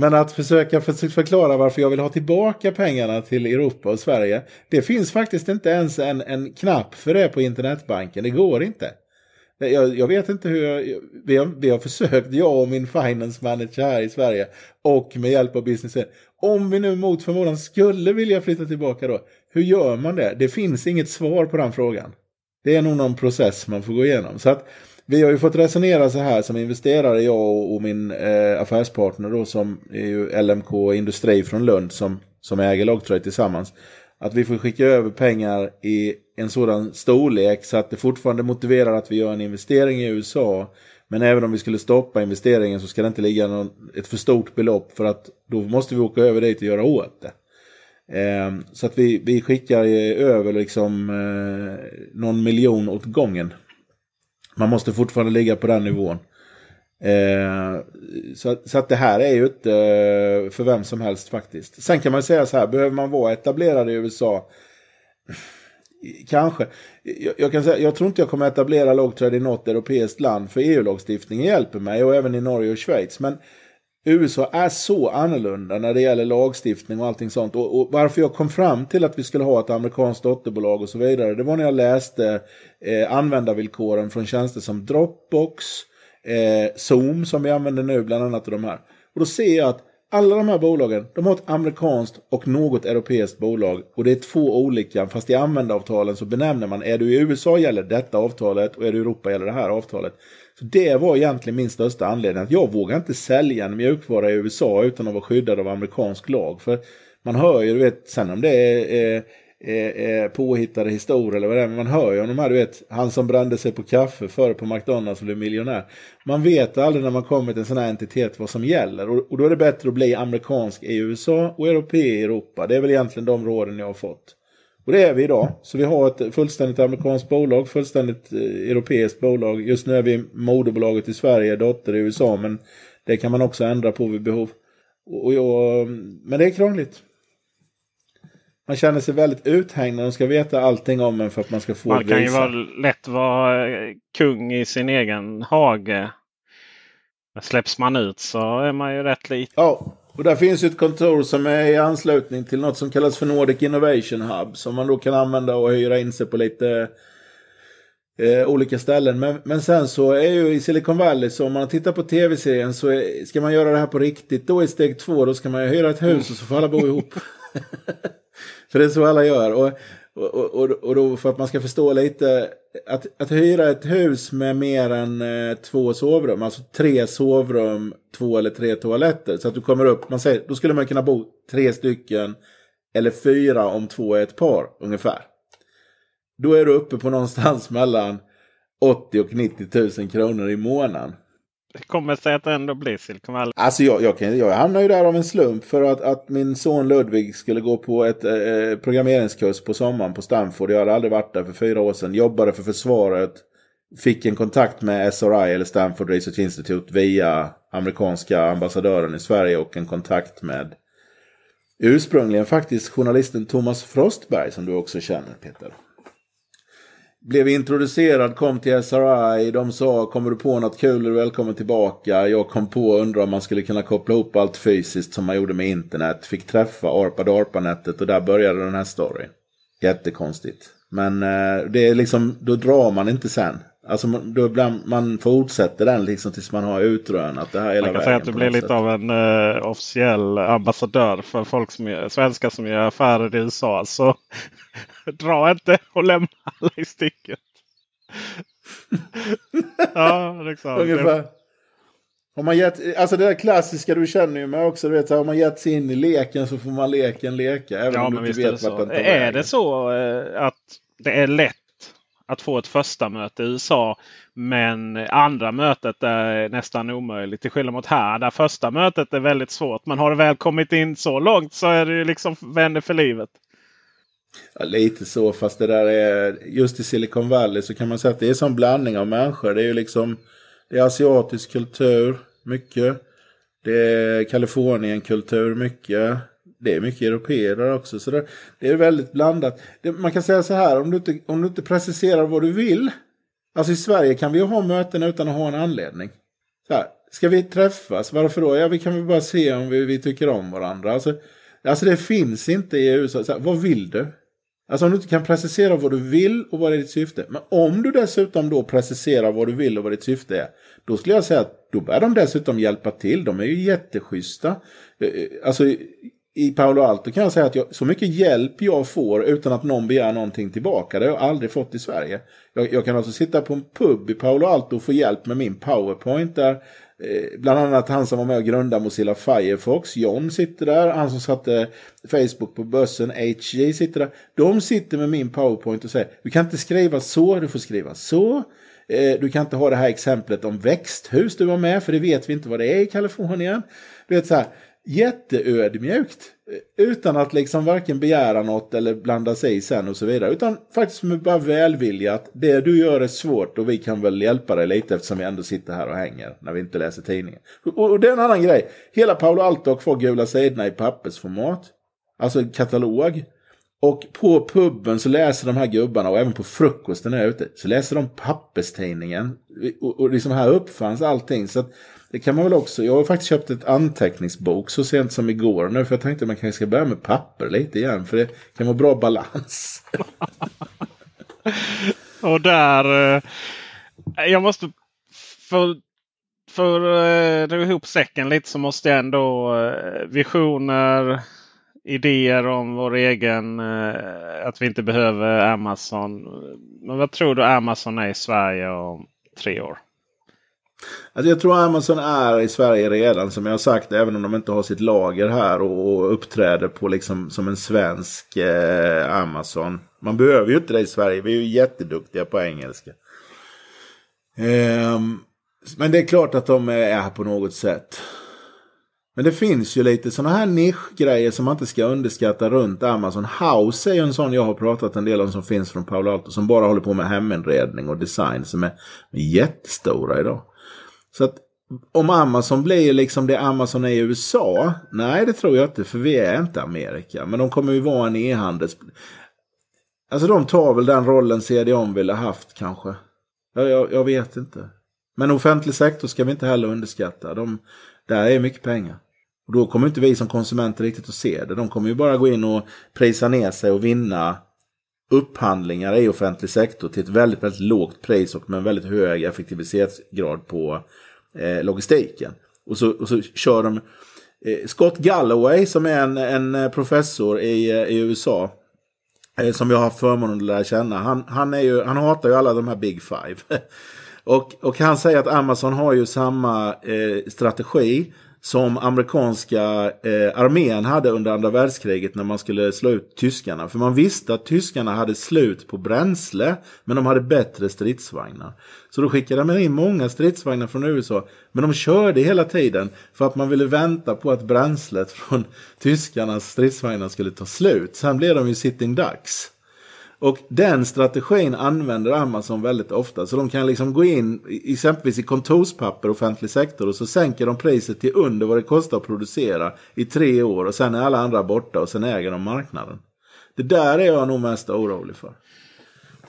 Men att försöka förklara varför jag vill ha tillbaka pengarna till Europa och Sverige. Det finns faktiskt inte ens en, en knapp för det på internetbanken. Det går inte. Jag, jag vet inte hur jag, vi, har, vi har försökt, jag och min finance manager här i Sverige och med hjälp av businessen. Om vi nu mot förmodan skulle vilja flytta tillbaka då, hur gör man det? Det finns inget svar på den frågan. Det är nog någon process man får gå igenom. Så att vi har ju fått resonera så här som investerare, jag och, och min eh, affärspartner då som är ju LMK Industri från Lund som, som äger Logtrade tillsammans. Att vi får skicka över pengar i en sådan storlek så att det fortfarande motiverar att vi gör en investering i USA. Men även om vi skulle stoppa investeringen så ska det inte ligga någon, ett för stort belopp för att då måste vi åka över dit och göra åt det. Eh, så att vi, vi skickar över liksom eh, någon miljon åt gången. Man måste fortfarande ligga på den nivån. Eh, så, så, att det här är ju inte eh, för vem som helst faktiskt. Sen kan man säga så här, behöver man vara etablerad i USA? Kanske. Jag, jag, kan säga, jag tror inte jag kommer etablera lågträd i något europeiskt land för EU-lagstiftningen hjälper mig och även i Norge och Schweiz. Men USA är så annorlunda när det gäller lagstiftning och allting sånt. Och, och, varför jag kom fram till att vi skulle ha ett amerikanskt dotterbolag och så vidare. Det var när jag läste eh, användarvillkoren från tjänster som Dropbox, eh, Zoom som vi använder nu bland annat och de här. Och då ser jag att alla de här bolagen, de har ett amerikanskt och något europeiskt bolag. Och det är två olika, fast i användaravtalen så benämner man, är du i USA gäller detta avtalet och är du i Europa gäller det här avtalet. Så det var egentligen min största anledning, att jag vågar inte sälja en mjukvara i USA utan att vara skyddad av amerikansk lag. För man hör ju, du vet, sen om det är eh, eh, påhittade historier eller vad det är. Men man hör ju om de här, du vet, han som brände sig på kaffe före på McDonalds och blev miljonär. Man vet aldrig när man kommer till en sån här entitet vad som gäller. Och, och då är det bättre att bli amerikansk i USA och europé i Europa. Det är väl egentligen de råden jag har fått. Och det är vi idag. Så vi har ett fullständigt amerikanskt bolag, fullständigt eh, europeiskt bolag. Just nu är vi moderbolaget i Sverige, dotter i USA, men det kan man också ändra på vid behov. Och jag, men det är krångligt. Man känner sig väldigt uthängd när de ska veta allting om en för att man ska få Man kan ju vara, lätt vara eh, kung i sin egen hage. Släpps man ut så är man ju rätt liten. Ja, och där finns ju ett kontor som är i anslutning till något som kallas för Nordic Innovation Hub. Som man då kan använda och hyra in sig på lite eh, olika ställen. Men, men sen så är ju i Silicon Valley så om man tittar på tv-serien så är, ska man göra det här på riktigt. Då är steg två, då ska man ju hyra ett hus och så får alla bo ihop. [laughs] För det är så alla gör. Och, och, och, och då för att man ska förstå lite. Att, att hyra ett hus med mer än eh, två sovrum. Alltså tre sovrum, två eller tre toaletter. Så att du kommer upp. Man säger, då skulle man kunna bo tre stycken. Eller fyra om två är ett par ungefär. Då är du uppe på någonstans [laughs] mellan 80 och 90 000 kronor i månaden. Det kommer sig att det ändå blir Silicon Valley? Alltså jag, jag, kan, jag hamnade ju där av en slump för att, att min son Ludvig skulle gå på ett eh, eh, programmeringskurs på sommaren på Stanford. Jag hade aldrig varit där för fyra år sedan. Jobbade för försvaret. Fick en kontakt med SRI eller Stanford Research Institute via amerikanska ambassadören i Sverige och en kontakt med ursprungligen faktiskt journalisten Thomas Frostberg som du också känner Peter blev introducerad, kom till SRI, de sa kommer du på något kul är du välkommen tillbaka. Jag kom på och undrade om man skulle kunna koppla ihop allt fysiskt som man gjorde med internet. Fick träffa ARPA-DARPA-nätet och där började den här storyn. Jättekonstigt. Men eh, det är liksom, då drar man inte sen. Alltså då ibland, man fortsätter den liksom tills man har utrönat det här hela vägen. Man kan säga att du blir lite av en uh, officiell ambassadör för folk som är, svenskar som gör affärer i USA. Så [laughs] dra inte och lämna alla i sticket. [laughs] ja, liksom. Ungefär. Har man gett, alltså det där klassiska du känner ju mig också. Du vet, har man gett sig in i leken så får man leken leka. Även ja, om du inte vet vart den tar Är det så uh, att det är lätt att få ett första möte i USA. Men andra mötet är nästan omöjligt. Till skillnad mot här där första mötet är väldigt svårt. Men har det väl kommit in så långt så är det ju liksom vänner för livet. Ja, lite så, fast det där är just i Silicon Valley så kan man säga att det är en blandning av människor. Det är ju liksom det är asiatisk kultur, mycket. Det är Kalifornienkultur mycket det är mycket europeer där också. Så det, det är väldigt blandat. Det, man kan säga så här, om du, inte, om du inte preciserar vad du vill. Alltså i Sverige kan vi ju ha möten utan att ha en anledning. Så här, ska vi träffas? Varför då? Ja, vi kan väl bara se om vi, vi tycker om varandra. Alltså, alltså det finns inte i USA. Så här, vad vill du? Alltså om du inte kan precisera vad du vill och vad är ditt syfte. Men om du dessutom då preciserar vad du vill och vad ditt syfte är. Då skulle jag säga att då bör de dessutom hjälpa till. De är ju jätteschyssta. Eh, eh, alltså i Paolo Alto kan jag säga att jag, så mycket hjälp jag får utan att någon begär någonting tillbaka. Det har jag aldrig fått i Sverige. Jag, jag kan alltså sitta på en pub i Paolo Alto och få hjälp med min powerpoint där. Eh, bland annat han som var med och grundade Mozilla Firefox, John sitter där. Han som satte Facebook på börsen, HJ sitter där. De sitter med min powerpoint och säger du kan inte skriva så, du får skriva så. Eh, du kan inte ha det här exemplet om växthus du var med, för det vet vi inte vad det är i Kalifornien. Du vet så här, jätteödmjukt. Utan att liksom varken begära något eller blanda sig i sen och så vidare. Utan faktiskt med bara välvilja att det du gör är svårt och vi kan väl hjälpa dig lite eftersom vi ändå sitter här och hänger när vi inte läser tidningen. Och, och det är en annan grej. Hela Paolo Altok får gula sidorna i pappersformat. Alltså katalog. Och på puben så läser de här gubbarna och även på frukosten är ute så läser de papperstidningen. Och, och liksom här uppfanns allting. Så att det kan man väl också. Jag har faktiskt köpt ett anteckningsbok så sent som igår nu. För jag tänkte att man kanske ska börja med papper lite igen. För det kan vara bra balans. [laughs] och där. Eh, jag måste. För, för att dra ihop säcken lite så måste jag ändå eh, visioner. Idéer om vår egen. Eh, att vi inte behöver Amazon. Men vad tror du Amazon är i Sverige om tre år? Alltså jag tror Amazon är i Sverige redan som jag har sagt. Även om de inte har sitt lager här och, och uppträder på liksom som en svensk eh, Amazon. Man behöver ju inte det i Sverige. Vi är ju jätteduktiga på engelska. Eh, men det är klart att de är här på något sätt. Men det finns ju lite sådana här nischgrejer som man inte ska underskatta runt Amazon. House är ju en sån jag har pratat en del om som finns från Paolo Alto. Som bara håller på med heminredning och design som är jättestora idag. Så att om Amazon blir liksom det Amazon är i USA? Nej, det tror jag inte, för vi är inte Amerika. Men de kommer ju vara en e-handels... Alltså de tar väl den rollen CDON ville haft kanske. Jag, jag, jag, vet inte. Men offentlig sektor ska vi inte heller underskatta. De, där är mycket pengar. Och då kommer inte vi som konsumenter riktigt att se det. De kommer ju bara gå in och prisa ner sig och vinna upphandlingar i offentlig sektor till ett väldigt, väldigt lågt pris och med en väldigt hög effektivitetsgrad på eh, logistiken. Och så, och så kör de eh, Scott Galloway som är en, en professor i, eh, i USA. Eh, som jag har haft förmånen att lära känna. Han, han, är ju, han hatar ju alla de här Big Five. [laughs] och, och han säger att Amazon har ju samma eh, strategi som amerikanska eh, armén hade under andra världskriget när man skulle slå ut tyskarna. För man visste att tyskarna hade slut på bränsle men de hade bättre stridsvagnar. Så då skickade man in många stridsvagnar från USA. Men de körde hela tiden för att man ville vänta på att bränslet från [laughs] tyskarnas stridsvagnar skulle ta slut. Sen blev de ju sitting ducks. Och den strategin använder Amazon väldigt ofta. Så de kan liksom gå in exempelvis i kontorspapper, offentlig sektor och så sänker de priset till under vad det kostar att producera i tre år och sen är alla andra borta och sen äger de marknaden. Det där är jag nog mest orolig för.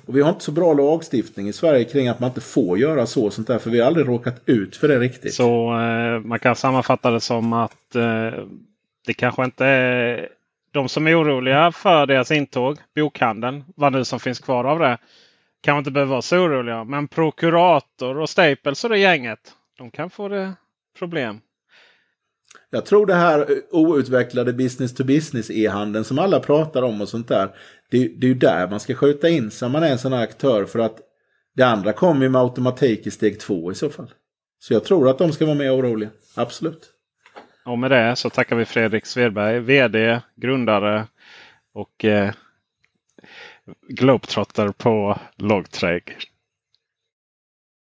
Och vi har inte så bra lagstiftning i Sverige kring att man inte får göra så och sånt där. För vi har aldrig råkat ut för det riktigt. Så eh, man kan sammanfatta det som att eh, det kanske inte är de som är oroliga för deras intåg, bokhandeln, vad nu som finns kvar av det, kanske inte behöver vara så oroliga. Men Prokurator och Staples och det gänget, de kan få det problem. Jag tror det här outvecklade business to business e-handeln som alla pratar om och sånt där. Det, det är ju där man ska skjuta in sig om man är en sån här aktör för att det andra kommer ju med automatik i steg två i så fall. Så jag tror att de ska vara mer oroliga, absolut. Och med det så tackar vi Fredrik Svedberg, VD, grundare och eh, Globetrotter på Logtrade.